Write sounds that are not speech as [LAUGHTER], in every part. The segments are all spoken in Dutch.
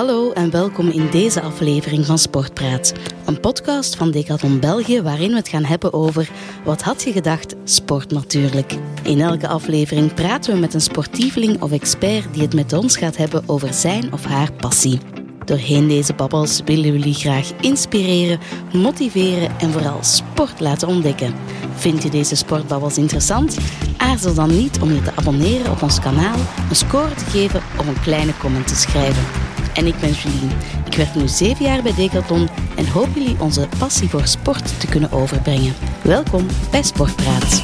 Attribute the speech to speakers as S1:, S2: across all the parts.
S1: Hallo en welkom in deze aflevering van Sportpraat. Een podcast van Decathlon België waarin we het gaan hebben over wat had je gedacht? Sport natuurlijk. In elke aflevering praten we met een sportieveling of expert die het met ons gaat hebben over zijn of haar passie. Doorheen deze babbels willen we jullie graag inspireren, motiveren en vooral sport laten ontdekken. Vind je deze sportbabbels interessant? Aarzel dan niet om je te abonneren op ons kanaal, een score te geven of een kleine comment te schrijven. En ik ben Julien. Ik werk nu zeven jaar bij Decathlon en hoop jullie onze passie voor sport te kunnen overbrengen. Welkom bij Sportpraat.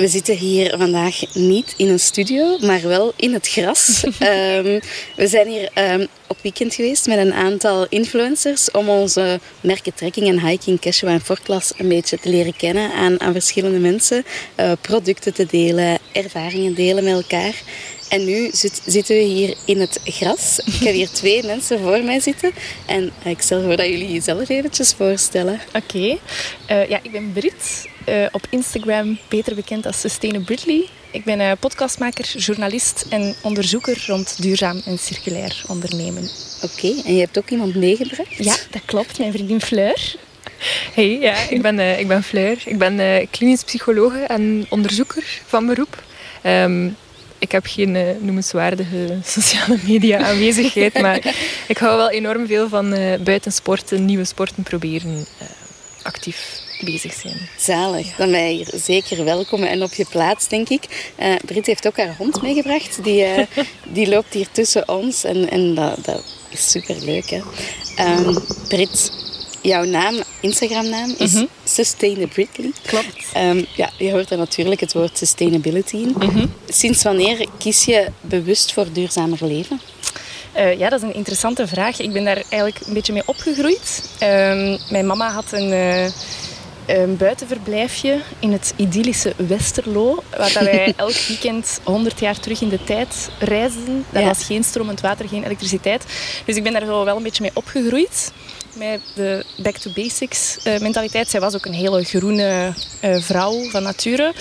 S1: We zitten hier vandaag niet in een studio, maar wel in het gras. [LAUGHS] Ehm, we zijn hier um, op weekend geweest met een aantal influencers om onze merken trekking en hiking, casual en forklas een beetje te leren kennen aan, aan verschillende mensen. Uh, producten te delen, ervaringen delen met elkaar. En nu zit, zitten we hier in het gras. Ik heb hier twee [LAUGHS] mensen voor mij zitten. En ik stel voor dat jullie jezelf eventjes voorstellen.
S2: Oké. Okay. Uh, ja, ik ben Brit. Uh, op Instagram beter bekend als Sustainability. Ik ben uh, podcastmaker, journalist en onderzoeker rond duurzaam en circulair ondernemen.
S1: Oké, okay. en je hebt ook iemand meegebracht?
S2: Ja, dat klopt. Mijn vriendin Fleur.
S3: Hey, ja, ik ben, uh, ik ben Fleur. Ik ben klinisch psycholoog en onderzoeker van beroep. Um, ik heb geen uh, noemenswaardige sociale media aanwezigheid, maar ik hou wel enorm veel van uh, buitensporten, nieuwe sporten proberen, uh, actief bezig zijn.
S1: Zalig, dan je hier zeker welkom en op je plaats, denk ik. Uh, Brit heeft ook haar hond meegebracht, die, [LAUGHS] die loopt hier tussen ons en, en dat, dat is super leuk. Hè? Um, Brit, jouw naam, Instagram-naam is mm -hmm. Sustainability.
S2: Klopt.
S1: Um, ja, je hoort er natuurlijk het woord sustainability in. Mm -hmm. Sinds wanneer kies je bewust voor duurzamer leven?
S2: Uh, ja, dat is een interessante vraag. Ik ben daar eigenlijk een beetje mee opgegroeid. Um, mijn mama had een... Uh, een buitenverblijfje in het idyllische Westerlo, waar dat wij [LAUGHS] elk weekend 100 jaar terug in de tijd reisden. Ja. was geen stromend water, geen elektriciteit. Dus ik ben daar zo wel een beetje mee opgegroeid. Met de back to basics uh, mentaliteit. Zij was ook een hele groene uh, vrouw van nature.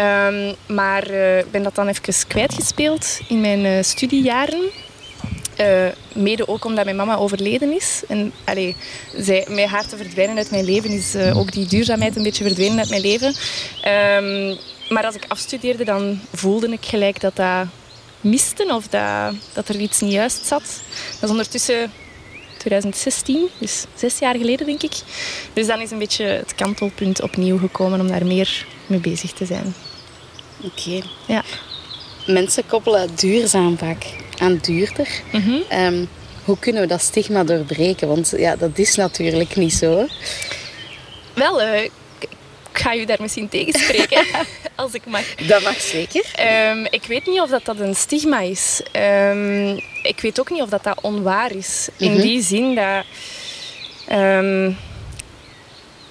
S2: Um, maar ik uh, ben dat dan even kwijtgespeeld in mijn studiejaren. Uh, mede ook omdat mijn mama overleden is. En allee, zij, met haar te verdwijnen uit mijn leven is uh, ook die duurzaamheid een beetje verdwenen uit mijn leven. Um, maar als ik afstudeerde, dan voelde ik gelijk dat dat miste of dat, dat er iets niet juist zat. Dat is ondertussen 2016, dus zes jaar geleden denk ik. Dus dan is een beetje het kantelpunt opnieuw gekomen om daar meer mee bezig te zijn.
S1: Oké. Okay. Ja. Mensen koppelen duurzaam vaak aan duurder. Mm -hmm. um, hoe kunnen we dat stigma doorbreken? Want ja, dat is natuurlijk niet zo.
S2: Wel, uh, ik ga je daar misschien tegenspreken, [LAUGHS] [LAUGHS] als ik mag.
S1: Dat mag zeker.
S2: Um, ik weet niet of dat, dat een stigma is. Um, ik weet ook niet of dat, dat onwaar is. Mm -hmm. In die zin dat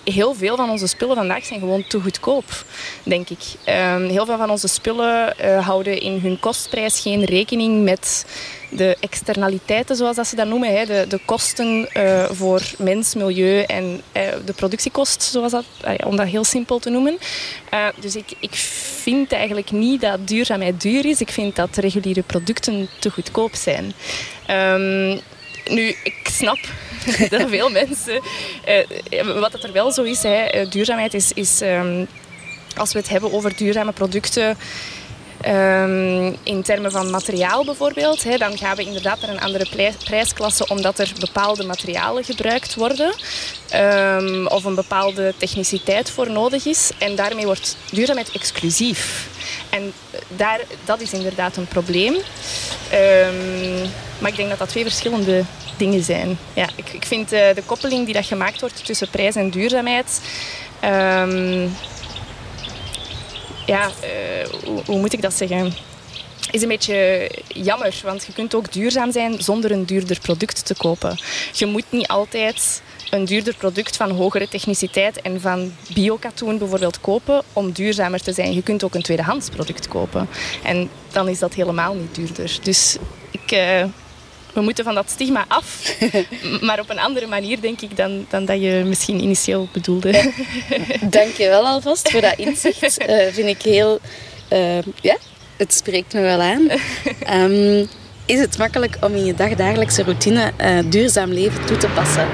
S2: heel veel van onze spullen vandaag zijn gewoon te goedkoop, denk ik. Um, heel veel van onze spullen uh, houden in hun kostprijs geen rekening met de externaliteiten, zoals dat ze dat noemen. Hè. De, de kosten uh, voor mens, milieu en uh, de productiekost, zoals dat, om dat heel simpel te noemen. dus ik, ik vind eigenlijk niet dat duurzaamheid duur is. Ik vind dat reguliere producten te goedkoop zijn. Um, nu, ik snap [LAUGHS] dat veel mensen... Uh, wat het er wel zo is, hè, duurzaamheid is... is um, als we het hebben over duurzame producten... Um, in termen van materiaal bijvoorbeeld, hè, dan gaan we inderdaad naar een andere prijsklasse omdat er bepaalde materialen gebruikt worden um, of een bepaalde techniciteit voor nodig is. En daarmee wordt duurzaamheid exclusief. En daar, dat is inderdaad een probleem. Maar ik denk dat dat twee verschillende Ja, ik, ik vind uh, de koppeling die dat gemaakt wordt tussen prijs en duurzaamheid... Um, ja, uh, hoe, moet ik dat zeggen? is een beetje jammer, want je kunt ook duurzaam zijn zonder een duurder product te kopen. Je moet niet altijd een duurder product van hogere techniciteit en van biokatoen bijvoorbeeld kopen om duurzamer te zijn. Je kunt ook een tweedehands product kopen en dan is dat helemaal niet duurder. Dus ik, uh, we moeten van dat stigma af. [LAUGHS] maar op een andere manier, denk ik, dan, dan dat je misschien initieel bedoelde. [LAUGHS]
S1: Dank je wel alvast voor dat inzicht. Uh, vind ik heel... Uh, ja, het spreekt me wel aan. Um, is het makkelijk om in je dagdagelijkse routine uh, duurzaam leven toe te passen?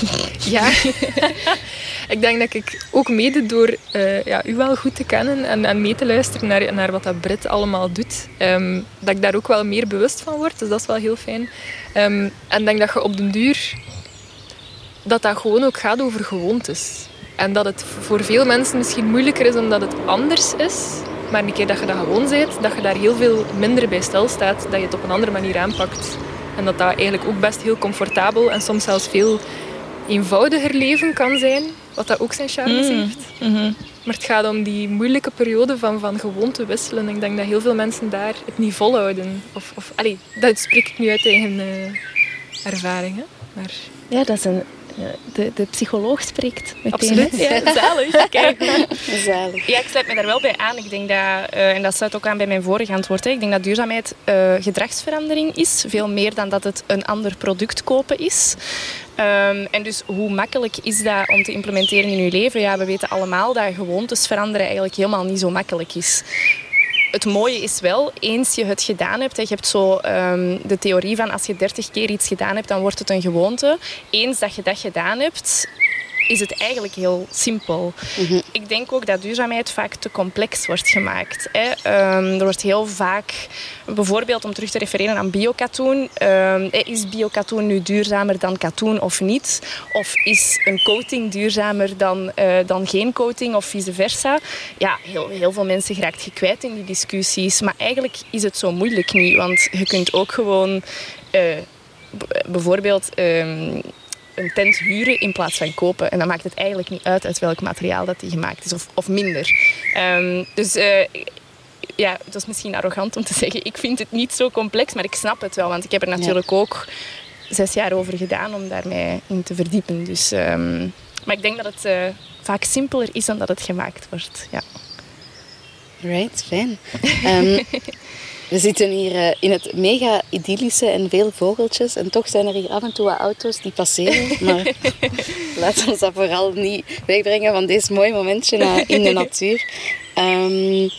S1: [LAUGHS]
S3: Ja, [LAUGHS] ik denk dat ik ook mede door uh, ja, u wel goed te kennen en, en mee te luisteren naar, naar wat dat Brit allemaal doet, um, dat ik daar ook wel meer bewust van word. Dus dat is wel heel fijn. Um, en denk dat je op den duur dat dat gewoon ook gaat over gewoontes. En dat het voor veel mensen misschien moeilijker is omdat het anders is. Maar een keer dat je dat gewoon bent, dat je daar heel veel minder bij stilstaat, dat je het op een andere manier aanpakt. En dat dat eigenlijk ook best heel comfortabel en soms zelfs veel eenvoudiger leven kan zijn, wat dat ook zijn charmes mm. heeft. Mm-hmm. Maar het gaat om die moeilijke periode van, van gewoon te wisselen. Ik denk dat heel veel mensen daar het niet volhouden. Of, of, allee, dat spreek ik nu uit eigen uh, ervaring. Hè? Maar...
S2: Ja, dat is een de, de psycholoog spreekt. Meteen.
S3: Absoluut.
S2: Ja, zalig. Kijk.
S1: zalig.
S2: Ja, ik sluit me daar wel bij aan. Ik denk dat, uh, en dat sluit ook aan bij mijn vorige antwoord, hè. ik denk dat duurzaamheid uh, gedragsverandering is. Veel meer dan dat het een ander product kopen is. Um, en dus hoe makkelijk is dat om te implementeren in je leven? Ja, we weten allemaal dat gewoontes veranderen eigenlijk helemaal niet zo makkelijk is het mooie is wel, eens je het gedaan hebt, je hebt zo um, de theorie van als je 30 keer iets gedaan hebt, dan wordt het een gewoonte. Eens dat je dat gedaan hebt, is het eigenlijk heel simpel. Mhm. Ik denk ook dat duurzaamheid vaak te complex wordt gemaakt. Hè. Ehm, er wordt heel vaak, bijvoorbeeld om terug te refereren aan biokatoen, um, is biokatoen nu duurzamer dan katoen of niet? Of is een coating duurzamer dan, uh, dan geen coating of vice versa? Ja, heel, heel veel mensen geraakt je kwijt in die discussies. Maar eigenlijk is het zo moeilijk niet, want je kunt ook gewoon... Uh, bijvoorbeeld um, een tent huren in plaats van kopen. En dan maakt het eigenlijk niet uit uit welk materiaal dat die gemaakt is, of, of minder. Um, dus uh, ja, dat is misschien arrogant om te zeggen. Ik vind het niet zo complex, maar ik snap het wel. Want ik heb er natuurlijk ook zes jaar over gedaan om daarmee in te verdiepen. Dus, um, maar ik denk dat het uh, vaak simpeler is dan dat het gemaakt wordt. Ja.
S1: Right, fijn. Um, [LAUGHS] We zitten hier eh, in het mega idyllische en veel vogeltjes. En toch zijn er hier af en toe wat auto's die passeren. [LAUGHS] Maar laat ons dat vooral niet wegbrengen van deze mooie momentje in de natuur. Um,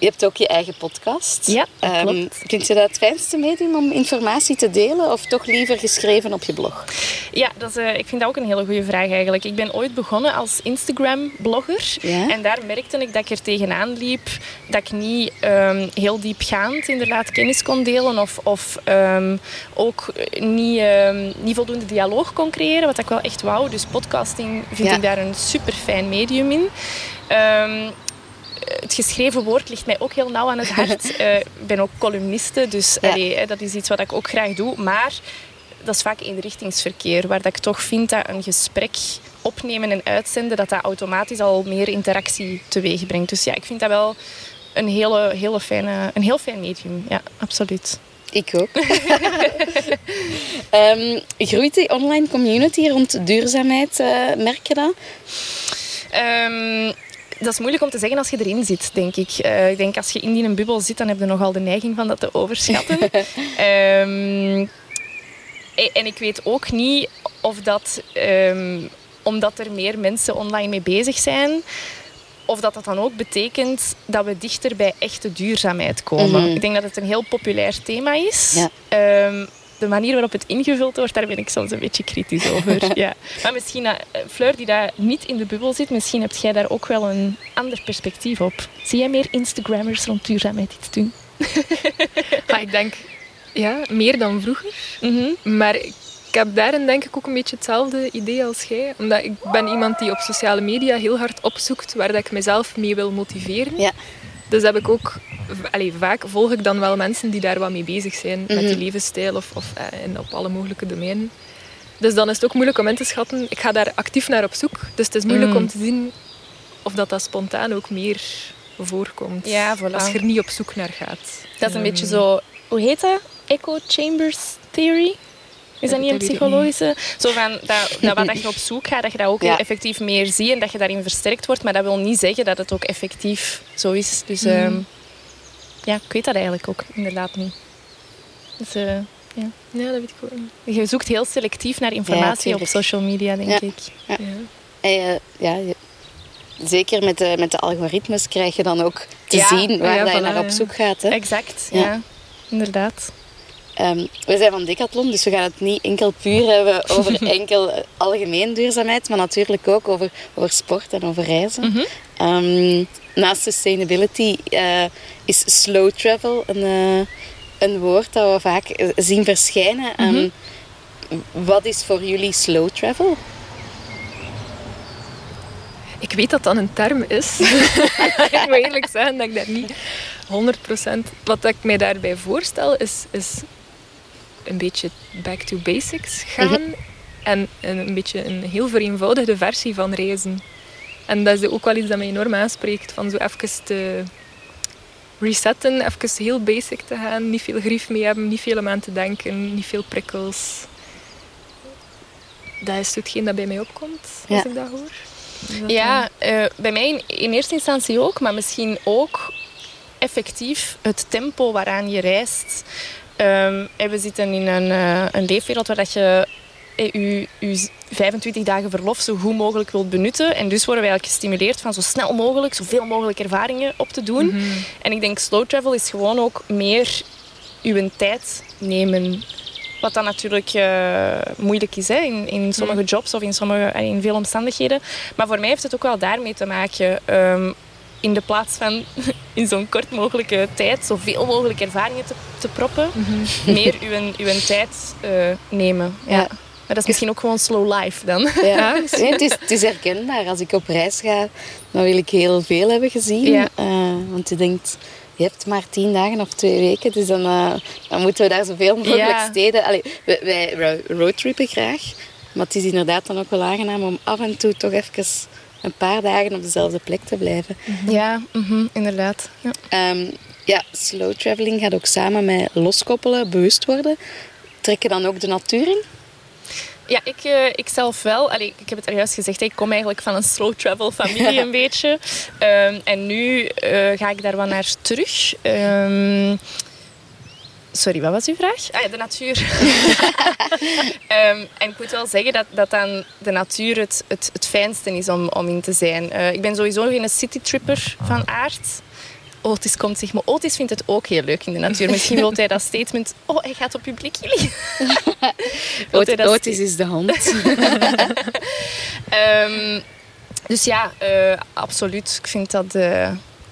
S1: je hebt ook je eigen podcast.
S2: Ja, dat um, klopt.
S1: Vind je dat het fijnste medium om informatie te delen of toch liever geschreven op je blog?
S2: Ja, dat is, uh, ik vind dat ook een hele goede vraag eigenlijk. Ik ben ooit begonnen als Instagram-blogger. Ja? En daar merkte ik dat ik er tegenaan liep dat ik niet um, heel diepgaand inderdaad kennis kon delen of, of um, ook niet, niet voldoende dialoog kon creëren, wat ik wel echt wou. Dus podcasting vind ja. ik daar een super fijn medium in. Um, het geschreven woord ligt mij ook heel nauw aan het hart. uh, [LAUGHS] ik ben ook columniste, dus ja. allee, dat is iets wat ik ook graag doe. Maar dat is vaak eenrichtingsverkeer, waar dat ik toch vind dat een gesprek opnemen en uitzenden, dat dat automatisch al meer interactie teweeg brengt. Dus ja, ik vind dat wel een, hele, hele fijne, een heel fijn medium. Ja, absoluut.
S1: Ik ook. um, [LAUGHS] groeit die online community rond duurzaamheid, uh, merk je dat?
S2: Um, dat is moeilijk om te zeggen als je erin zit, denk ik. Uh, ik denk als je in die bubbel zit, dan heb je nogal de neiging van dat te overschatten. [LAUGHS] um, en ik weet ook niet of dat, um, omdat er meer mensen online mee bezig zijn, of dat dat dan ook betekent dat we dichter bij echte duurzaamheid komen. Mm-hmm. Ik denk dat het een heel populair thema is. Ja. Um, de manier waarop het ingevuld wordt, daar ben ik soms een beetje kritisch over. [LAUGHS] ja. Maar misschien, uh, Fleur, die daar niet in de bubbel zit, misschien heb jij daar ook wel een ander perspectief op. Zie jij meer Instagrammers rond duurzaamheid iets doen? [LAUGHS]
S3: ah, ik denk, ja, meer dan vroeger. Mm-hmm. Maar ik heb daarin denk ik ook een beetje hetzelfde idee als jij. Omdat ik ben iemand die op sociale media heel hard opzoekt waar dat ik mezelf mee wil motiveren. Ja. Dus heb ik ook, vaak volg ik dan wel mensen die daar wat mee bezig zijn. Met die mhm. levensstijl of, of eh, in, op alle mogelijke domeinen. Dus dan is het ook moeilijk om in te schatten. Ik ga daar actief naar op zoek. Dus het is moeilijk om mhm. te zien of dat, dat spontaan ook meer voorkomt.
S2: Ja, voilà.
S3: Als je er niet op zoek naar gaat.
S2: Dat is een beetje zo... Hoe heet dat? Echo Chambers Theory? Is dat niet een psychologische? Zo van dat, dat wat je op zoek gaat, dat je dat ook [LAUGHS] ja. effectief meer ziet en dat je daarin versterkt wordt. Maar dat wil niet zeggen dat het ook effectief zo is. Dus mm. um, ja, ik weet dat eigenlijk ook inderdaad niet. Dus, uh, ja.
S3: ja, dat weet ik ook niet.
S2: Je zoekt heel selectief naar informatie op social media, denk
S1: ja.
S2: ik.
S1: Ja. En, ja, zeker met de, met de algoritmes krijg je dan ook te zien waar je naar op zoek gaat. Hè?
S2: Exact, ja. Inderdaad.
S1: Um, we zijn van Decathlon, dus we gaan het niet enkel puur hebben over [LAUGHS] enkel algemeen duurzaamheid, maar natuurlijk ook over, over sport en over reizen.
S2: Mm -hmm.
S1: um, naast sustainability uh, is slow travel een, uh, een woord dat we vaak zien verschijnen. Mm -hmm. Wat is voor jullie slow travel?
S3: Ik weet dat dat een term is. [LAUGHS] ik moet eerlijk zeggen dat ik daar niet 100%... Wat ik mij daarbij voorstel is, is een beetje back to basics gaan. Mm -hmm. En een beetje een heel vereenvoudigde versie van reizen. En dat is ook wel iets dat mij enorm aanspreekt. Van zo even te resetten, even heel basic te gaan. Niet veel grief mee hebben, niet veel om aan te denken, niet veel prikkels. Dat is hetgeen dat bij mij opkomt, als ja. ik dat hoor.
S2: Dat ja, uh, bij mij in, in, eerste instantie ook, maar misschien ook effectief het tempo waaraan je reist. Um, we zitten in een, uh, een leefwereld waar dat je je, je 25 dagen verlof zo goed mogelijk wilt benutten. En dus worden wij eigenlijk gestimuleerd van zo snel mogelijk, zoveel mogelijk ervaringen op te doen.
S3: Mhm.
S2: Mm -hmm. En ik denk slow travel is gewoon ook meer uw tijd nemen. Wat dan natuurlijk uh, moeilijk is hè? In, in sommige jobs of in, sommige, in veel omstandigheden. Maar voor mij heeft het ook wel daarmee te maken. Um, in de plaats van [LAUGHS] in zo'n kort mogelijke tijd zoveel mogelijk ervaringen te, te proppen,
S3: Mhm.
S2: mm -hmm. meer uw, uw tijd uh, nemen. Ja. ja. Maar dat is misschien ook gewoon slow life dan. [LAUGHS]
S1: Ja, nee, het, is, het is herkenbaar. Als ik op reis ga, dan wil ik heel veel hebben gezien.
S2: Ja.
S1: Uh, want je denkt, je hebt maar tien dagen of twee weken. Dus dan, uh, dan moeten we daar zoveel mogelijk
S2: Ja.
S1: steden... Allee, wij, wij roadtrippen graag. Maar het is inderdaad dan ook wel aangenaam om af en toe toch even een paar dagen op dezelfde plek te blijven.
S2: Ja, mhm, inderdaad. Ja.
S1: Um, ja, slow traveling gaat ook samen met loskoppelen, bewust worden. Trek je dan ook de natuur in?
S2: Ja, ik, uh, ik zelf wel. Allee, ik heb het er juist gezegd, ik kom eigenlijk van een slow travel familie [LAUGHS] een beetje. Um, en nu uh, ga ik daar wat naar terug. Um, sorry, wat was uw vraag? Ah ja, de natuur. um, [LAUGHS] en ik moet wel zeggen dat, dat dan de natuur het, het, het fijnste is om, om in te zijn. Uh, ik ben sowieso geen citytripper van aard. Otis komt zich, maar Otis vindt het ook heel leuk in de natuur. Misschien wil hij dat statement... Oh, hij gaat op publiek. [LAUGHS]
S1: Ot Otis is de hond.
S2: um, [LAUGHS] dus ja, uh, absoluut. Ik vind dat uh,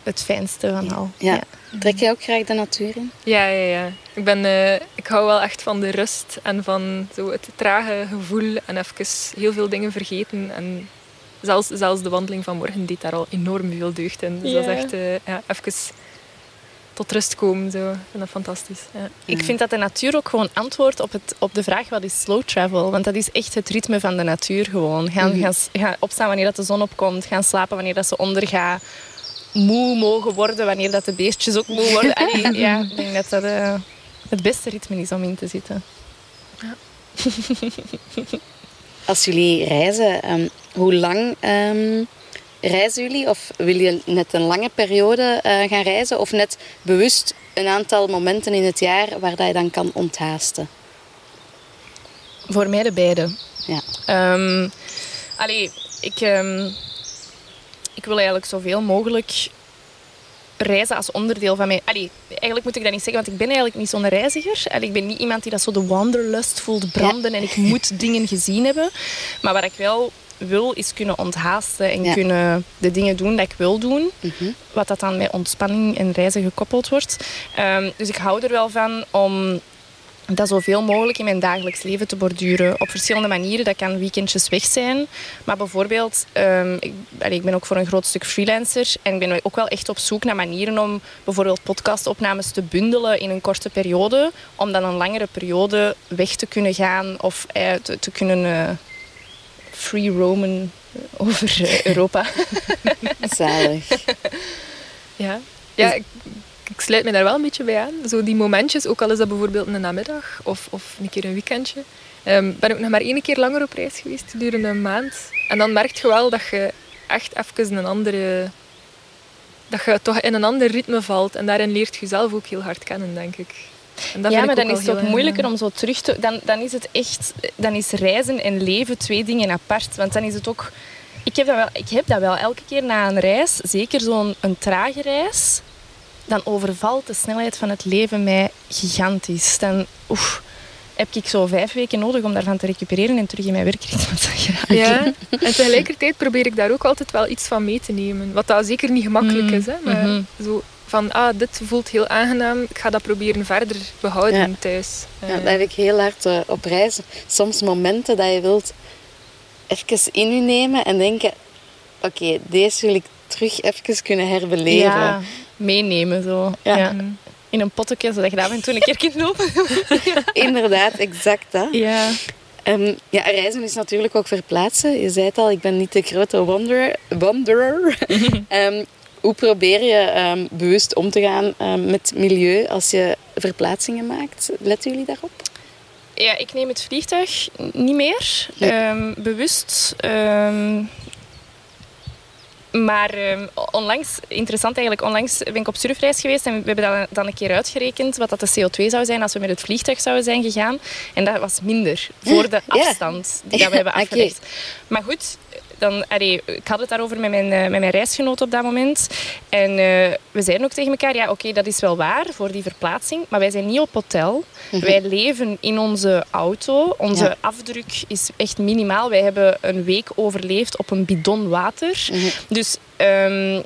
S2: het fijnste van al.
S1: Ja. ja. Trek jij ook graag de natuur in?
S3: Ja, ja, ja. Ik, ben, uh, ik hou wel echt van de rust en van zo het trage gevoel en even heel veel dingen vergeten. En zelfs, zelfs de wandeling van morgen deed daar al enorm veel deugd in. Dus
S2: ja.
S3: dat is echt uh, ja, even tot rust komen. Zo. Ik vind dat fantastisch. Ja.
S2: Ik vind dat de natuur ook gewoon antwoordt op, het, op de vraag wat is slow travel. Want dat is echt het ritme van de natuur gewoon. Gaan, mm -hmm. gaan, gaan opstaan wanneer dat de zon opkomt. Gaan slapen wanneer dat ze ondergaat. Moe mogen worden wanneer dat de beestjes ook moe worden. [LAUGHS] Allee, ja, ik denk dat dat uh, het beste ritme is om in te zitten.
S3: Ja. [LAUGHS]
S1: Als jullie reizen, um, hoe lang um, reizen jullie? Of wil je net een lange periode uh, gaan reizen? Of net bewust een aantal momenten in het jaar waar dat je dan kan onthaasten?
S2: Voor mij de beide.
S1: Ja.
S2: Um, allee, ik, ik wil eigenlijk zoveel mogelijk reizen als onderdeel van mij. Allee, eigenlijk moet ik dat niet zeggen, want ik ben eigenlijk niet zo'n reiziger. Allee, ik ben niet iemand die dat zo de wanderlust voelt branden ja. en ik [LAUGHS] moet dingen gezien hebben. Maar wat ik wel wil, is kunnen onthaasten en ja. kunnen de dingen doen dat ik wil doen.
S1: Mm -hmm.
S2: Wat dat dan met ontspanning en reizen gekoppeld wordt. Um, dus ik hou er wel van om dat zoveel mogelijk in mijn dagelijks leven te borduren. Op verschillende manieren. Dat kan weekendjes weg zijn. Maar bijvoorbeeld, um, ik, ik, ben ook voor een groot stuk freelancer. En ik ben ook wel echt op zoek naar manieren om bijvoorbeeld podcastopnames te bundelen in een korte periode. Om dan een langere periode weg te kunnen gaan of eh, te, te, kunnen uh, free roamen [LAUGHS] over uh, Europa.
S1: Zalig. [LAUGHS]
S3: ja. Ja, ik, ik sluit me daar wel een beetje bij aan. Zo die momentjes, ook al is dat bijvoorbeeld een namiddag of, of een keer een weekendje. Um, ben ik nog maar één keer langer op reis geweest, gedurende een maand. En dan merk je wel dat je echt even een andere... Dat je toch in een ander ritme valt. En daarin leert je jezelf ook heel hard kennen, denk ik. En dat
S2: ja, maar dan is het ook
S3: heel
S2: moeilijker om zo terug te... Dan, dan is het echt... Dan is reizen en leven twee dingen apart. Want dan is het ook... Ik heb dat wel, ik heb dat wel elke keer na een reis. Zeker zo'n een trage reis. Dan overvalt de snelheid van het leven mij gigantisch. Dan oef, heb ik zo vijf weken nodig om daarvan te recupereren en terug in mijn werkritme te geraken.
S3: Ja, en tegelijkertijd probeer ik daar ook altijd wel iets van mee te nemen. Wat dat zeker niet gemakkelijk
S2: Mm,
S3: is. Hè, maar
S2: mhm.
S3: zo van, ah, dit voelt heel aangenaam. Ik ga dat proberen verder behouden
S1: Ja.
S3: thuis.
S1: Ja,
S3: Eh,
S1: dat heb ik heel hard eh, op reis. Soms momenten dat je wilt even in je nemen en denken... Oké, deze wil ik terug even kunnen herbeleven.
S2: Ja, meenemen zo.
S1: Ja.
S2: In een pottekje, zodat je daar af en toe een keer kunt lopen. [LAUGHS]
S1: Inderdaad, exact dat.
S2: Ja.
S1: Ehm, ja, reizen is natuurlijk ook verplaatsen. Je zei het al, ik ben niet de grote wanderer. wanderer. [LAUGHS] Ehm, hoe probeer je ehm, bewust om te gaan met milieu als je verplaatsingen maakt? Letten jullie daarop?
S2: Ja, ik neem het vliegtuig niet meer.
S1: Nee.
S2: Bewust. Maar ehm, onlangs, interessant eigenlijk, onlangs ben ik op surfreis geweest en we hebben dan, dan een keer uitgerekend wat dat de CO2 zou zijn als we met het vliegtuig zouden zijn gegaan. En dat was minder voor de
S1: Ja.
S2: afstand die dat we [LAUGHS] hebben afgelegd. Maar goed, dan, allee, ik had het daarover met mijn, eh, met mijn reisgenoot op dat moment. En eh, we zeiden ook tegen elkaar, ja oké, dat is wel waar voor die verplaatsing, maar wij zijn niet op hotel. Wij leven in onze auto. Onze
S1: Ja.
S2: afdruk is echt minimaal. Wij hebben een week overleefd op een bidon water. Dus ehm, eh,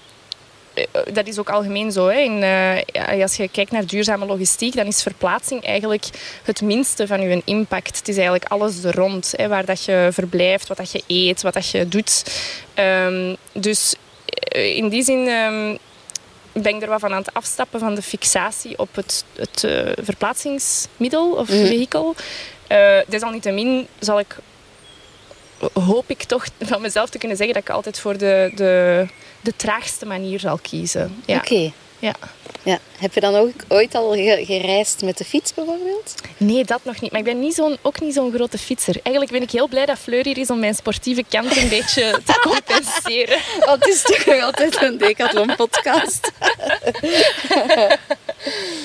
S2: dat is ook algemeen zo. Hè. In, eh, als je kijkt naar duurzame logistiek, dan is verplaatsing eigenlijk het minste van je impact. Het is eigenlijk alles er rond. Hè, waar dat je verblijft, wat dat je eet, wat dat je doet. Ehm, dus eh, in die zin ehm, ben ik er wat van aan het afstappen van de fixatie op het, het eh, verplaatsingsmiddel of
S1: Mhm.
S2: vehikel. Eh, desalniettemin zal ik hoop ik toch van mezelf te kunnen zeggen dat ik altijd voor de, de, de traagste manier zal kiezen. Ja.
S1: Oké.
S2: Ja.
S1: Ja. Heb je dan ook ooit al ge- gereisd met de fiets bijvoorbeeld?
S2: Nee, dat nog niet. Maar ik ben niet zo'n, ook niet zo'n grote fietser. Eigenlijk ben ik heel blij dat Fleur hier is om mijn sportieve kant een beetje [LAUGHS] te compenseren.
S1: Oh, het is toch altijd een Decathlon-podcast. [LAUGHS]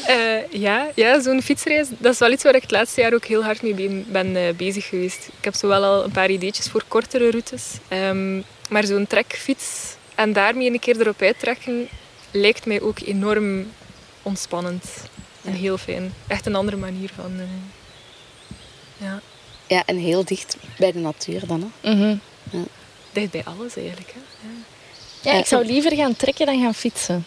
S3: Eh, ja, ja zo'n fietsreis, dat is wel iets waar ik het laatste jaar ook heel hard mee ben, ben eh, bezig geweest. Ik heb zowel al een paar ideetjes voor kortere routes, ehm, maar zo'n trekfiets en daarmee een keer erop uittrekken, lijkt mij ook enorm ontspannend en heel fijn. Echt een andere manier van... eh, ja,
S1: Ja, en heel dicht bij de natuur dan. Hè?
S2: Mhm.
S3: dicht bij alles eigenlijk. Hè. Ja.
S2: Ja, ik zou liever gaan trekken dan gaan fietsen.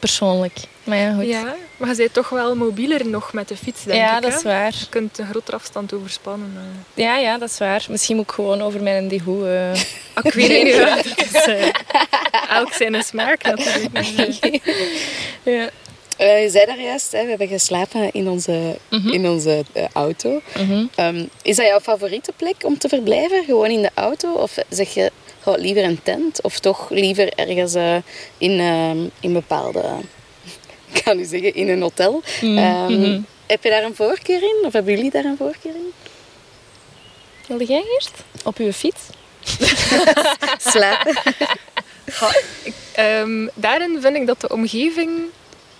S2: Persoonlijk. Maar ja, goed.
S3: Ja, maar je bent toch wel mobieler nog met de fiets, denk
S2: Ja,
S3: ik.
S2: dat
S3: hè?
S2: is waar.
S3: Je kunt een grotere afstand overspannen. eh.
S2: Ja, ja, dat is waar. Misschien moet ik gewoon over mijn dehoe... eh [LAUGHS]
S3: Ah, ik weet niet, [LAUGHS] ja, dat is eh, elk zijn smaak [LAUGHS] natuurlijk.
S2: ja.
S1: Eh, je zei daar juist, hè, we hebben geslapen in onze, in onze auto.
S2: Mhm.
S1: Ehm, is dat jouw favoriete plek om te verblijven? Gewoon in de auto? Of zeg je goh, liever een tent? Of toch liever ergens eh, in, ehm, in bepaalde... [LAUGHS] Ik kan nu zeggen, in een hotel. Ehm,
S2: mhm.
S1: Heb je daar een voorkeur in? Of hebben jullie daar een voorkeur in?
S2: Wilde jij eerst? Op uw fiets? [LAUGHS]
S1: Slapen? [LAUGHS]
S3: Ik- ehm, daarin vind ik dat de omgeving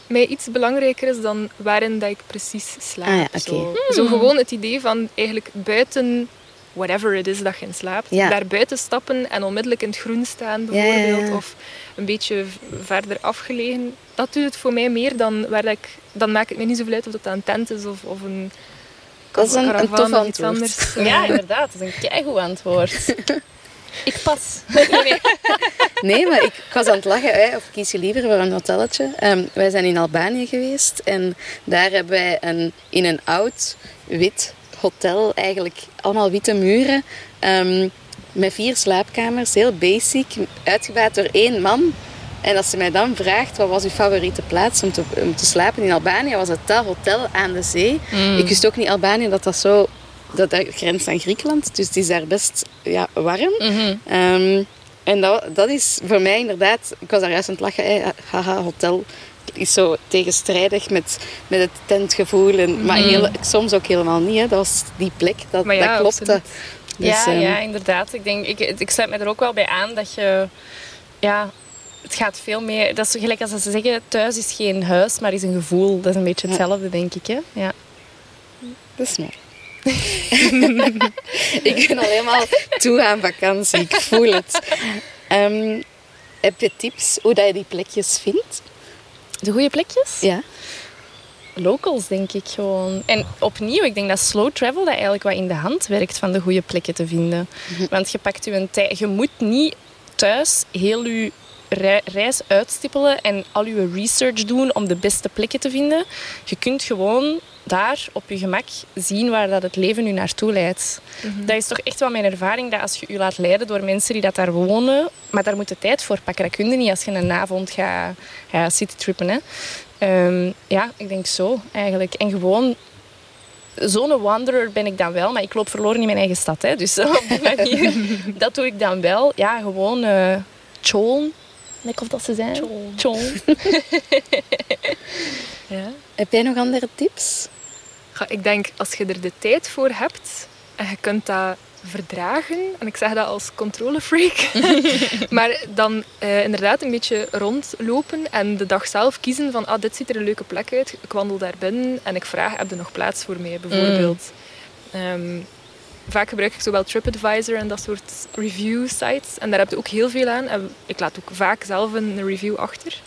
S3: mij iets belangrijker is dan waarin dat ik precies slaap.
S1: Ah ja,
S3: zo, zo gewoon het idee van eigenlijk buiten, whatever it is dat je in slaapt,
S1: Ja.
S3: daar buiten stappen en onmiddellijk in het groen staan
S1: Ja, ja, ja.
S3: bijvoorbeeld. Of een beetje verder afgelegen. Dat doet het voor mij meer dan waar ik... Dan maakt het mij niet zoveel uit of dat een tent is of, of een...
S1: Dat is een- een
S3: caravan
S1: tof
S3: of iets
S1: antwoord.
S3: anders.
S2: Ja, inderdaad. Dat is een keigoed antwoord. [LAUGHS] ik pas. Nee, [LAUGHS] nee.
S1: Nee, maar ik, ik was aan het lachen. Hè. Of kies je liever voor een hotelletje? Ehm, wij zijn in Albanië geweest. En daar hebben wij een, in een oud, wit hotel... Eigenlijk allemaal witte muren. ehm, met vier slaapkamers. Heel basic. Uitgebouwd door één man. En als ze mij dan vraagt, wat was uw favoriete plaats om te, om te slapen in Albanië, was het dat hotel aan de zee. Ik wist ook niet Albanië dat dat zo... Dat, dat grenst aan Griekenland, dus het is daar best ja, warm.
S2: Mhm.
S1: Ehm, en dat, dat is voor mij inderdaad... Ik was daar juist aan het lachen. Hè, haha, hotel is zo tegenstrijdig met, met het tentgevoel. En, Maar heel, soms ook helemaal niet. Hè. Dat was die plek. Dat,
S3: ja,
S1: dat klopte. Dus,
S2: ja,
S1: ehm,
S2: ja, inderdaad. Ik, denk, ik, ik sluit me er ook wel bij aan dat je... Ja, het gaat veel meer... Dat is gelijk als ze zeggen, thuis is geen huis, maar is een gevoel. Dat is een beetje hetzelfde, denk ik. Hè? Ja.
S1: Dat is mooi. [LAUGHS] ik ben al helemaal toe aan vakantie. Ik voel het. Ehm, heb je tips hoe dat je die plekjes vindt?
S2: De goede plekjes?
S1: Ja.
S2: Locals, denk ik gewoon. En opnieuw, ik denk dat slow travel dat eigenlijk wat in de hand werkt van de goede plekken te vinden. Want je pakt je een tijd... Je moet niet thuis heel je rei- reis uitstippelen en al je research doen om de beste plekken te vinden. Je kunt gewoon daar op je gemak zien waar dat het leven u naartoe leidt. Dat is toch echt wel mijn ervaring, dat als je je laat leiden door mensen die dat daar wonen, maar daar moet je tijd voor pakken. Dat kun je niet als je een avond gaat, gaat citytrippen. Hè. Ehm, ja, ik denk zo eigenlijk. En gewoon zo'n wanderer ben ik dan wel, maar ik loop verloren in mijn eigen stad. Hè. Dus [LAUGHS] op die manier, [LAUGHS] dat doe ik dan wel. Ja, gewoon Tjolen. Lekker of dat ze zijn.
S3: Tjolen. [LAUGHS] Ja.
S1: Heb jij nog andere tips?
S3: Ja, ik denk, als je er de tijd voor hebt en je kunt dat verdragen, en ik zeg dat als controlefreak, [LAUGHS] maar dan eh, inderdaad een beetje rondlopen en de dag zelf kiezen van ah, dit ziet er een leuke plek uit, ik wandel daar binnen en ik vraag, heb je nog plaats voor mij, bijvoorbeeld. Ehm, vaak gebruik ik zowel TripAdvisor en dat soort review sites en daar heb je ook heel veel aan. En ik laat ook vaak zelf een review achter.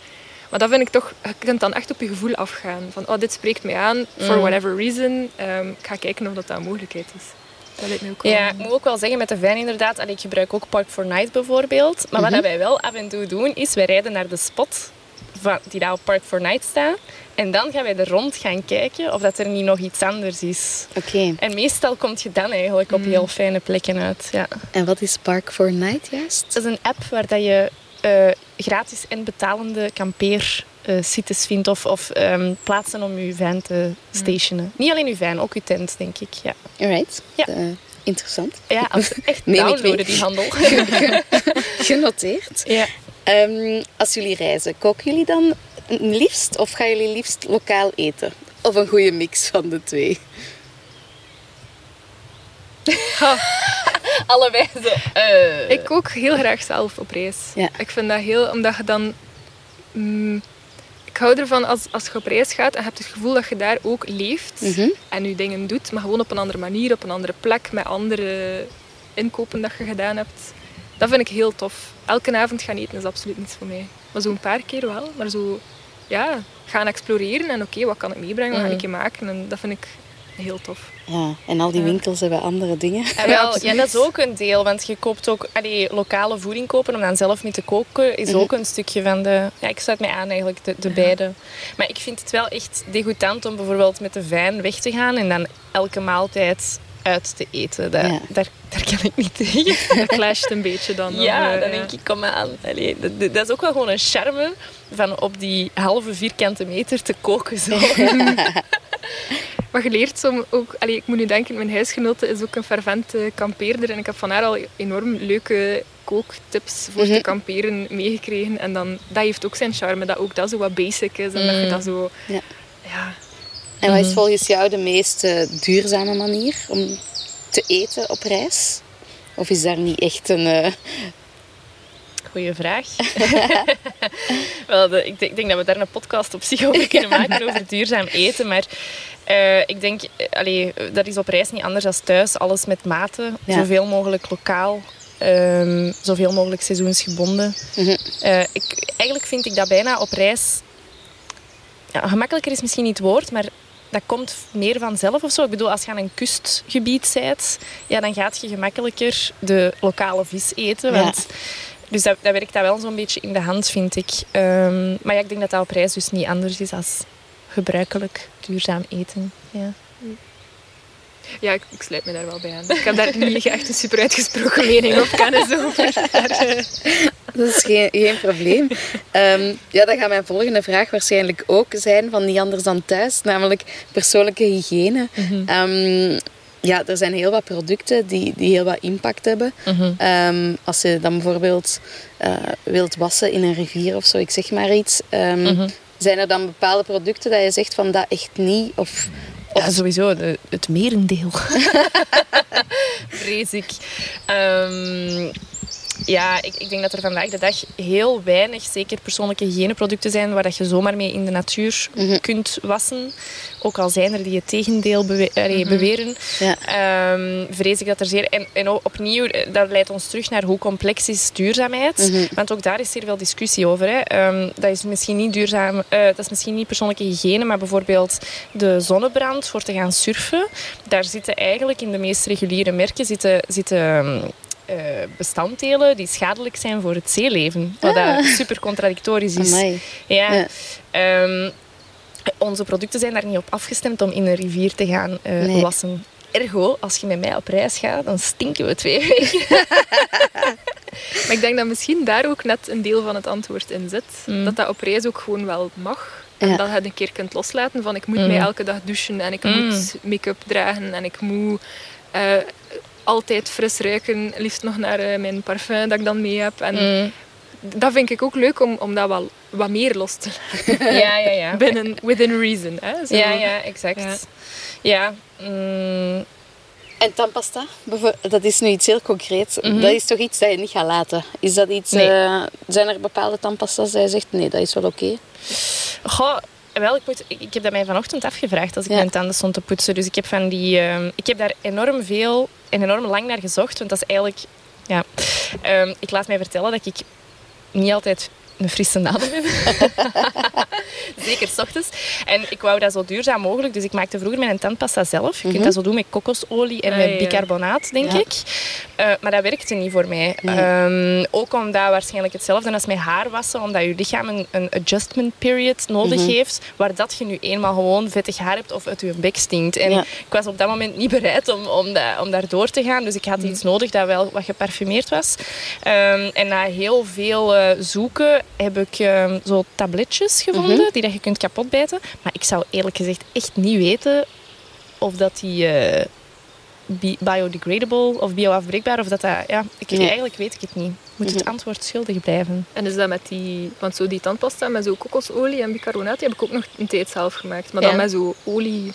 S3: Maar dat vind ik toch, je kunt dan echt op je gevoel afgaan. Van, oh, dit spreekt mij aan, for whatever reason. Ehm, ik ga kijken of dat, dat een mogelijkheid is. Dat lijkt me ook wel...
S2: Ja, ik moet ook wel zeggen met de van inderdaad. allee, Ik gebruik ook Park for Night bijvoorbeeld. Maar wat dat wij wel af en toe doen, is wij rijden naar de spot van, die daar op Park for Night staat. En dan gaan wij er rond gaan kijken of dat er niet nog iets anders is.
S1: Oké.
S2: En meestal kom je dan eigenlijk op heel fijne plekken uit. Ja.
S1: En wat is Park for Night juist?
S2: Dat is een app waar dat je eh, gratis en betalende kampeersites vindt of, of ehm, plaatsen om je van te stationen. Niet alleen je van, ook je tent, denk ik. Ja,
S1: Alright.
S2: Ja.
S1: Eh, interessant.
S2: ja [LAUGHS] als- echt downloaden die handel. [LAUGHS]
S1: Genoteerd.
S2: ja.
S1: Ehm, als jullie reizen, koken jullie dan liefst of gaan jullie liefst lokaal eten? Of een goede mix van de twee? [LAUGHS]
S2: Allebei zo. eh.
S3: Ik kook heel graag zelf op reis.
S1: Ja.
S3: Ik vind dat heel... Omdat je dan... mm, ik hou ervan als, als je op reis gaat en je hebt het gevoel dat je daar ook leeft
S1: Mhm.
S3: en je dingen doet, maar gewoon op een andere manier, op een andere plek, met andere inkopen dat je gedaan hebt. Dat vind ik heel tof. Elke avond gaan eten is absoluut niets voor mij. Maar zo een paar keer wel. Maar zo, ja, gaan exploreren en oké, wat kan ik meebrengen, wat ga
S1: Mhm.
S3: ik je maken? En dat vind ik heel tof.
S1: Ja, en al die
S3: Ja.
S1: winkels hebben andere dingen.
S2: Ja, wel, ja, dat is ook een deel, want je koopt ook allee, lokale voeding kopen om dan zelf mee te koken, is
S1: Mhm.
S2: ook een stukje van de. Ja, ik sluit mij aan eigenlijk, de, de beide. Maar ik vind het wel echt degoutant om bijvoorbeeld met de fijn weg te gaan en dan elke maaltijd uit te eten. Dat,
S1: Ja.
S2: daar, daar kan ik niet tegen. [LAUGHS]
S3: Dat clasht een beetje dan.
S2: Ja,
S3: eh,
S2: dan denk ik, kom aan. Allee, dat, dat- is ook wel gewoon een charme van op die halve vierkante meter te koken. Zo. [LAUGHS]
S3: Maar je leert om ook... Allee, ik moet nu denken, mijn huisgenote is ook een fervente kampeerder. En ik heb van haar al enorm leuke kooktips voor
S1: Mhm.
S3: te kamperen meegekregen. En dan, dat heeft ook zijn charme, dat ook dat zo wat basic is. En dat je dat zo...
S1: Ja.
S3: Ja,
S1: En wat is volgens jou de meest eh, duurzame manier om te eten op reis? Of is daar niet echt een... eh,
S2: Goeie vraag. [LAUGHS] [LAUGHS] Wel, de- ik, denk, ik denk dat we daar een podcast op zich over kunnen [LAUGHS] maken, over duurzaam eten. Maar eh, ik denk, allee, dat is op reis niet anders dan thuis. Alles met mate,
S1: Ja.
S2: zoveel mogelijk lokaal. ehm, zoveel mogelijk seizoensgebonden.
S1: Mhm.
S2: Ik, eigenlijk vind ik dat bijna op reis... Ja, gemakkelijker is misschien niet het woord, maar dat komt meer vanzelf of zo. Ik bedoel, als je aan een kustgebied bent, ja, dan gaat je gemakkelijker de lokale vis eten.
S1: Ja.
S2: Want, Dus dat, dat werkt dat wel zo'n beetje in de hand, vind ik. Ehm, maar ja, ik denk dat dat op reis dus niet anders is als gebruikelijk duurzaam eten. Ja.
S3: Ja ik, ik sluit me daar wel bij aan. Ik heb daar [LAUGHS] niet echt een super uitgesproken mening of kennis over. [LAUGHS]
S1: Dat is geen, geen probleem. Ehm, ja, dan gaat mijn volgende vraag waarschijnlijk ook zijn van niet anders dan thuis, namelijk persoonlijke hygiëne. Ehm, ja, er zijn heel wat producten die, die heel wat impact hebben. Ehm, als je dan bijvoorbeeld eh, wilt wassen in een rivier of zo, ik zeg maar iets. ehm, Zijn er dan bepaalde producten dat je zegt van dat echt niet? Of,
S2: Ja, sowieso. De, het merendeel. [LAUGHS] Vrees ik. Ehm, Ja, ik, ik denk dat er vandaag de dag heel weinig, zeker persoonlijke hygiëneproducten zijn waar dat je zomaar mee in de natuur
S1: Mhm.
S2: kunt wassen. Ook al zijn er die het tegendeel bewe-
S1: Mhm.
S2: beweren,
S1: Ja.
S2: Ehm, vrees ik dat er zeer... En, opnieuw, eh, dat leidt ons terug naar hoe complex is duurzaamheid.
S1: Mhm.
S2: Want ook daar is zeer veel discussie over. Hè. Ehm, dat is misschien niet duurzaam... eh, dat is misschien niet persoonlijke hygiëne, maar bijvoorbeeld de zonnebrand voor te gaan surfen. Daar zitten eigenlijk in de meest reguliere merken zitten, zitten eh, bestanddelen die schadelijk zijn voor het zeeleven. Wat
S1: Ah.
S2: dat super contradictorisch is.
S1: Amai.
S2: Ja.
S1: Ja.
S2: Ehm, onze producten zijn daar niet op afgestemd om in een rivier te gaan eh,
S1: Nee.
S2: wassen. Ergo, als je met mij op reis gaat, dan stinken we twee weken. [LAUGHS]
S3: Maar ik denk dat misschien daar ook net een deel van het antwoord in zit.
S2: Mm.
S3: Dat dat op reis ook gewoon wel mag. En
S1: Ja.
S3: dat je het een keer kunt loslaten van ik moet
S2: Mm.
S3: mij elke dag douchen en ik
S2: Mm.
S3: moet make-up dragen en ik moet eh, altijd fris ruiken. Liefst nog naar eh, mijn parfum dat ik dan mee heb. En
S2: Mm.
S3: dat vind ik ook leuk om, om dat wel wat meer los te laten. [LAUGHS]
S2: Ja, ja, ja.
S3: Binnen, within reason. Hè? Zo.
S2: Ja, ja, exact.
S3: Ja.
S2: Ja. mm,
S1: En tandpasta, dat is nu iets heel concreets.
S2: Mhm.
S1: Dat is toch iets dat je niet gaat laten? Is dat iets,
S2: Nee.
S1: eh, zijn er bepaalde tandpasta's dat je zegt, nee, dat is wel oké?
S2: Goh, wel, ik, moet, ik, heb dat mij vanochtend afgevraagd als ik
S1: Ja.
S2: mijn tanden stond te poetsen. Dus ik heb, van die, ehm, ik heb daar enorm veel en enorm lang naar gezocht. Want dat is eigenlijk... Ja, Ehm, ik laat mij vertellen dat ik niet altijd een frisse nadel [LAUGHS] heb. Zeker s ochtends. En ik wou dat zo duurzaam mogelijk. Dus ik maakte vroeger mijn tandpasta zelf. Je
S1: Mhm.
S2: kunt dat zo doen met kokosolie en
S3: Ah,
S2: met
S3: ja.
S2: bicarbonaat, denk
S1: Ja.
S2: ik. Eh, maar dat werkte niet voor mij.
S1: Nee.
S2: Ehm, ook omdat waarschijnlijk hetzelfde als met haar wassen. Omdat je lichaam een, een adjustment period nodig
S1: Mhm.
S2: heeft. Waar dat je nu eenmaal gewoon vettig haar hebt of uit je bek stinkt. En
S1: Ja.
S2: ik was op dat moment niet bereid om, om, dat, om daar door te gaan. Dus ik had iets nodig dat wel wat geparfumeerd was. Ehm, en na heel veel eh, zoeken heb ik ehm, zo tabletjes gevonden
S1: Mhm.
S2: die dat je kunt kapotbijten. Maar ik zou eerlijk gezegd echt niet weten of dat die eh, bi- biodegradable of bioafbreekbaar of dat dat... Ja, ik,
S1: Nee.
S2: eigenlijk weet ik het niet. Moet het
S1: Mhm.
S2: antwoord schuldig blijven.
S3: En is dat met die... Want zo die tandpasta met zo kokosolie en bicarbonaat, die heb ik ook nog een tijd zelf gemaakt. Maar dan met zo olie...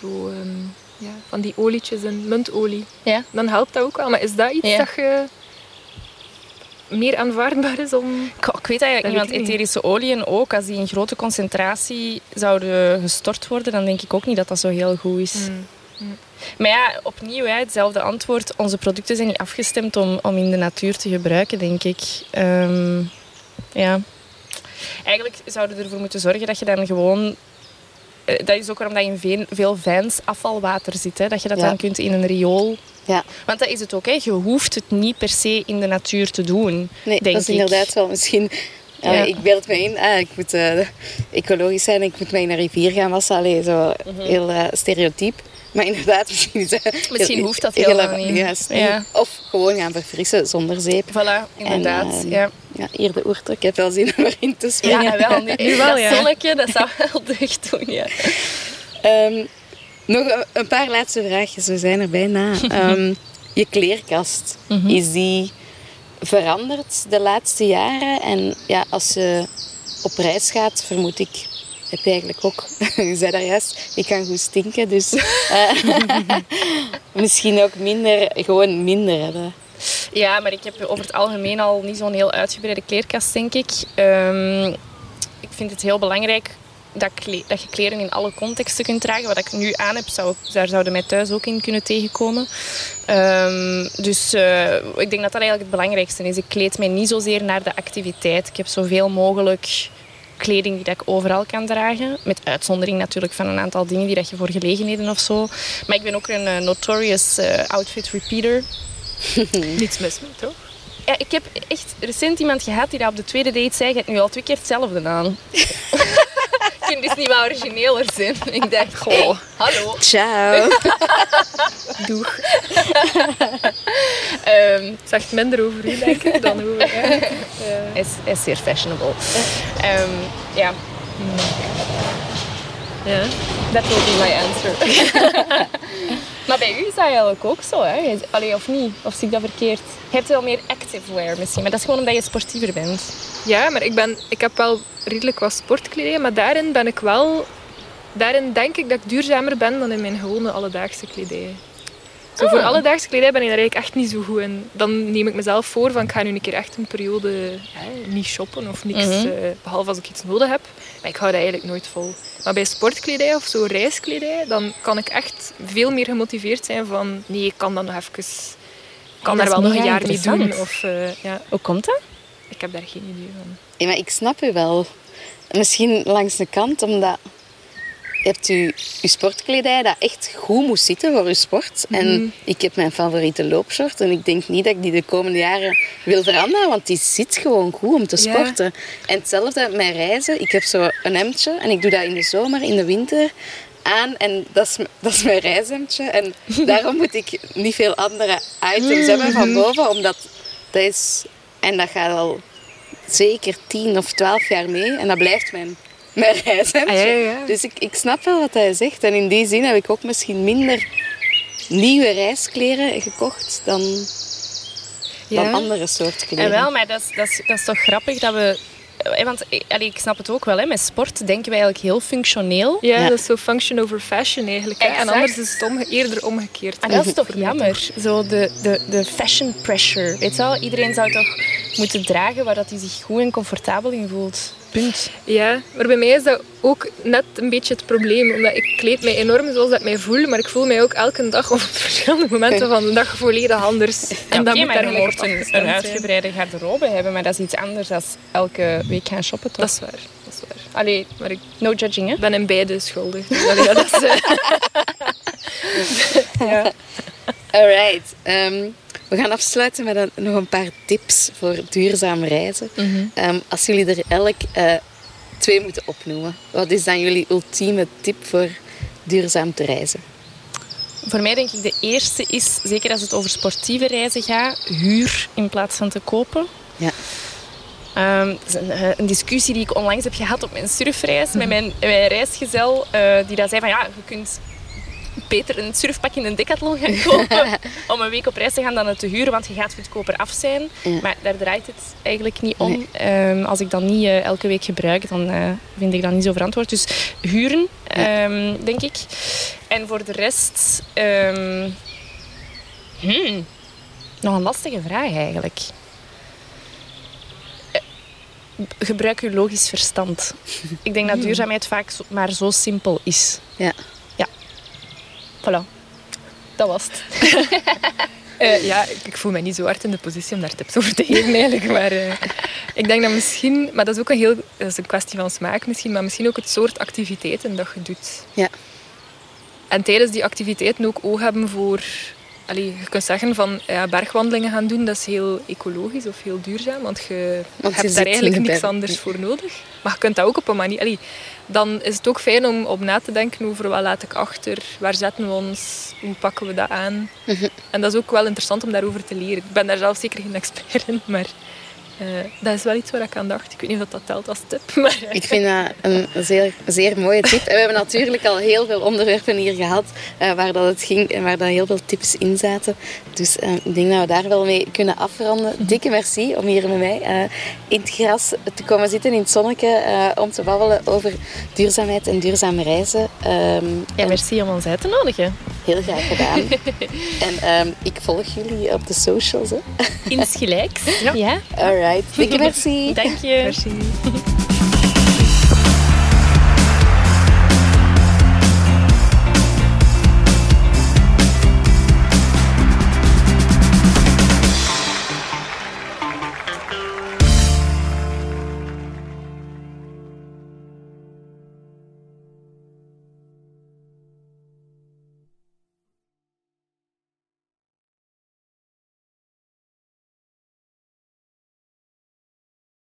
S3: Zo, ehm, ja, van die olietjes en muntolie.
S2: Ja.
S3: Dan helpt dat ook wel. Maar is dat iets
S2: Ja.
S3: dat je meer aanvaardbaar is om...
S2: Ik, ik weet eigenlijk
S3: Dat
S2: niet, want etherische oliën ook, als die in grote concentratie zouden gestort worden, dan denk ik ook niet dat dat zo heel goed is.
S3: Mm.
S2: Maar ja, opnieuw, hè, hetzelfde antwoord. Onze producten zijn niet afgestemd om, om in de natuur te gebruiken, denk ik. Ehm, ja. Eigenlijk zouden we ervoor moeten zorgen dat je dan gewoon... eh, Dat is ook waarom dat in veel, veel fijns afvalwater zit. Hè, dat je dat
S1: Ja.
S2: dan kunt in een riool...
S1: Ja.
S2: Want dat is het ook. Hè. Je hoeft het niet per se in de natuur te doen.
S1: Nee,
S2: denk
S1: dat is
S2: ik.
S1: inderdaad wel misschien... Ja. Ik beeld me in, ah, ik moet eh, ecologisch zijn, ik moet mij in een rivier gaan wassen. Allee, zo heel eh, stereotyp. Maar inderdaad, [LAUGHS] misschien, is dat
S2: Mhm. Misschien hoeft dat
S1: heel
S2: helemaal niet.
S1: juist.
S2: Ja.
S1: Of gewoon gaan verfrissen zonder zeep.
S2: Voilà, inderdaad.
S1: En, eh,
S2: ja.
S1: Ja, hier de oerter, ik heb wel zin om erin te springen.
S2: Ja, wel. Nu, [LAUGHS]
S3: Nu wel,
S2: dat
S3: ja.
S2: zonnetje, dat zou wel deugd doen, ja.
S1: Ehm, nog een- een paar laatste vraagjes, we zijn er bijna. [LAUGHS] Ehm, je kleerkast,
S2: Mhm.
S1: is die veranderd de laatste jaren? En ja, als je op reis gaat, vermoed ik, heb je eigenlijk ook, [LAUGHS] je zei daar juist, ik kan goed stinken, dus eh, misschien ook minder, gewoon minder hebben.
S2: Ja, maar ik heb over het algemeen al niet zo'n heel uitgebreide kleerkast, denk ik. Ehm, ik vind het heel belangrijk dat, dat je kleren in alle contexten kunt dragen. Wat ik nu aan heb, zou, daar zouden mij thuis ook in kunnen tegenkomen. Ehm, dus eh, ik denk dat dat eigenlijk het belangrijkste is. Ik kleed mij niet zozeer naar de activiteit. Ik heb zoveel mogelijk kleding die dat ik overal kan dragen. Met uitzondering natuurlijk van een aantal dingen die dat je voor gelegenheden of zo. Maar ik ben ook een eh, notorious eh, outfit repeater. [LAUGHS]
S3: Niets mis mee, toch?
S2: Ja, ik heb echt recent iemand gehad die dat op de tweede date zei: Je hebt nu al twee keer hetzelfde aan. [LAUGHS] Ik vind dus niet wat origineler zijn. Ik dacht, goh, hallo.
S1: Ciao. [LAUGHS]
S3: Doeg.
S2: Ehm,
S3: Zegt minder over u, denk ik, dan over...
S2: Hij, is, is zeer fashionable. Ehm, ja,
S3: ja.
S2: dat will be my answer. Maar bij u is dat eigenlijk ook zo, hè? Allee, of niet? Of zie ik dat verkeerd? Je hebt wel meer active wear misschien, maar dat is gewoon omdat je sportiever bent.
S3: Ja, maar ik, ben, ik heb wel redelijk wat sportkledij, maar daarin ben ik wel... Daarin denk ik dat ik duurzamer ben dan in mijn gewone alledaagse kledij. Zo voor
S2: Ah.
S3: alledaagse kledij ben ik daar eigenlijk echt niet zo goed in. Dan neem ik mezelf voor van ik ga nu een keer echt een periode hè, niet shoppen of niks,
S2: Mhm.
S3: eh, behalve als ik iets nodig heb. Maar ik hou dat eigenlijk nooit vol. Maar bij sportkledij of zo reiskledij, dan kan ik echt veel meer gemotiveerd zijn van nee, ik kan dat nog even... Ik kan daar wel nog een jaar mee doen. Of, eh, ja,
S2: Hoe komt dat?
S3: ik heb daar geen idee van.
S1: Ja, maar ik snap u wel. Misschien langs de kant, omdat hebt u, uw sportkledij dat echt goed moet zitten voor uw sport. En ik heb mijn favoriete loopshort en ik denk niet dat ik die de komende jaren wil veranderen, want die zit gewoon goed om te
S3: Ja.
S1: sporten. En hetzelfde met reizen. Ik heb zo een hemdje en ik doe dat in de zomer, in de winter aan en dat is, dat is mijn reishemdje. En [LAUGHS] daarom moet ik niet veel andere items hebben van boven, omdat dat is... En dat gaat al zeker 10 of 12 jaar mee en dat blijft mijn, [LAUGHS] mijn reishemdje.
S3: Ah, ja, ja, ja.
S1: Dus ik, ik snap wel wat hij zegt. En in die zin heb ik ook misschien minder nieuwe reiskleren gekocht dan, dan andere soorten kleren.
S2: En wel, maar dat is, dat, is, dat is toch grappig dat we... eh, Want eh, allee, ik snap het ook wel, hè. met sport denken wij eigenlijk heel functioneel.
S3: Ja,
S1: Ja.
S3: dat is zo function over fashion eigenlijk. Hè? En anders is het omge- eerder omgekeerd.
S2: En dat is toch [LAUGHS] jammer, zo de, de, de fashion pressure. Weet je wel, iedereen zou toch moeten dragen waar dat hij zich goed en comfortabel in voelt. Punt.
S3: Ja, maar bij mij is dat ook net een beetje het probleem. Omdat ik kleed mij enorm zoals dat ik mij voel, maar ik voel mij ook elke dag op [LAUGHS] verschillende momenten van de dag volledig anders. En
S2: En
S3: dat moet
S2: maar
S3: daar
S2: je een, uitgebreide garderobe hebben, maar dat is iets anders dan elke week gaan shoppen, toch?
S3: Dat is waar. Dat is waar.
S2: Allee,
S3: Maar ik
S2: no judging, hè?
S3: ben in beide schuldig. Dus allee, dat is, [LAUGHS] ja.
S1: Alright. ehm, we gaan afsluiten met een- nog een paar tips voor duurzaam reizen. Ehm, als jullie er elk eh, twee moeten opnoemen, wat is dan jullie ultieme tip voor duurzaam te reizen?
S2: Voor mij denk ik de eerste is, zeker als het over sportieve reizen gaat, huur in plaats van te kopen.
S1: Ja.
S2: Ehm, dat is een, eh, een discussie die ik onlangs heb gehad op mijn surfreis met mijn, mijn reisgezel. eh, die dat zei van ja, je kunt beter een surfpak in een decathlon gaan kopen [LAUGHS] om een week op reis te gaan dan het te huren, want je gaat goedkoper af zijn.
S1: Ja.
S2: Maar daar draait het eigenlijk niet om. Ehm, als ik dat niet eh, elke week gebruik, dan eh, vind ik dat niet zo verantwoord. Dus huren, ehm, denk ik. En voor de rest... ehm, hmm, nog een lastige vraag eigenlijk. Eh, Gebruik uw logisch verstand. Ik denk dat [LAUGHS] duurzaamheid vaak maar zo simpel is.
S1: Ja.
S2: Voilà. Dat was het. [LAUGHS]
S3: Eh, ja, ik, ik voel mij niet zo hard in de positie om daar tips over te geven eigenlijk. Maar eh, ik denk dat misschien, maar dat is ook een heel, dat is een kwestie van smaak misschien, maar misschien ook het soort activiteiten dat je doet.
S1: Ja.
S3: En tijdens die activiteiten ook oog hebben voor, allee, je kunt zeggen van ja, bergwandelingen gaan doen, dat is heel ecologisch of heel duurzaam, want je
S1: Want
S3: hebt daar eigenlijk niks anders voor nodig. Maar je kunt dat ook op een manier, allee, dan is het ook fijn om op na te denken over wat laat ik achter, waar zetten we ons, hoe pakken we dat aan.
S1: Mhm.
S3: En dat is ook wel interessant om daarover te leren. Ik ben daar zelf zeker geen expert in, maar eh, dat is wel iets waar ik aan dacht. Ik weet niet of dat telt als tip. [LAUGHS] Maar,
S1: Ik vind dat een zeer, zeer mooie tip. En we hebben natuurlijk al heel veel onderwerpen hier gehad eh, waar dat het ging en waar dat heel veel tips in zaten. Dus eh, ik denk dat we daar wel mee kunnen afronden. Dikke merci om hier met mij eh, in het gras te komen zitten, in het zonnetje, eh, om te babbelen over duurzaamheid en duurzame reizen. Ehm,
S2: Ja,
S1: en
S2: merci om ons uit te nodigen.
S1: Heel graag gedaan. [LAUGHS] en ehm, ik volg jullie op de socials. Hè.
S2: Insgelijks. Ja.
S1: Alright, dikke [LAUGHS] merci.
S2: Dank je.
S3: Merci. [LAUGHS]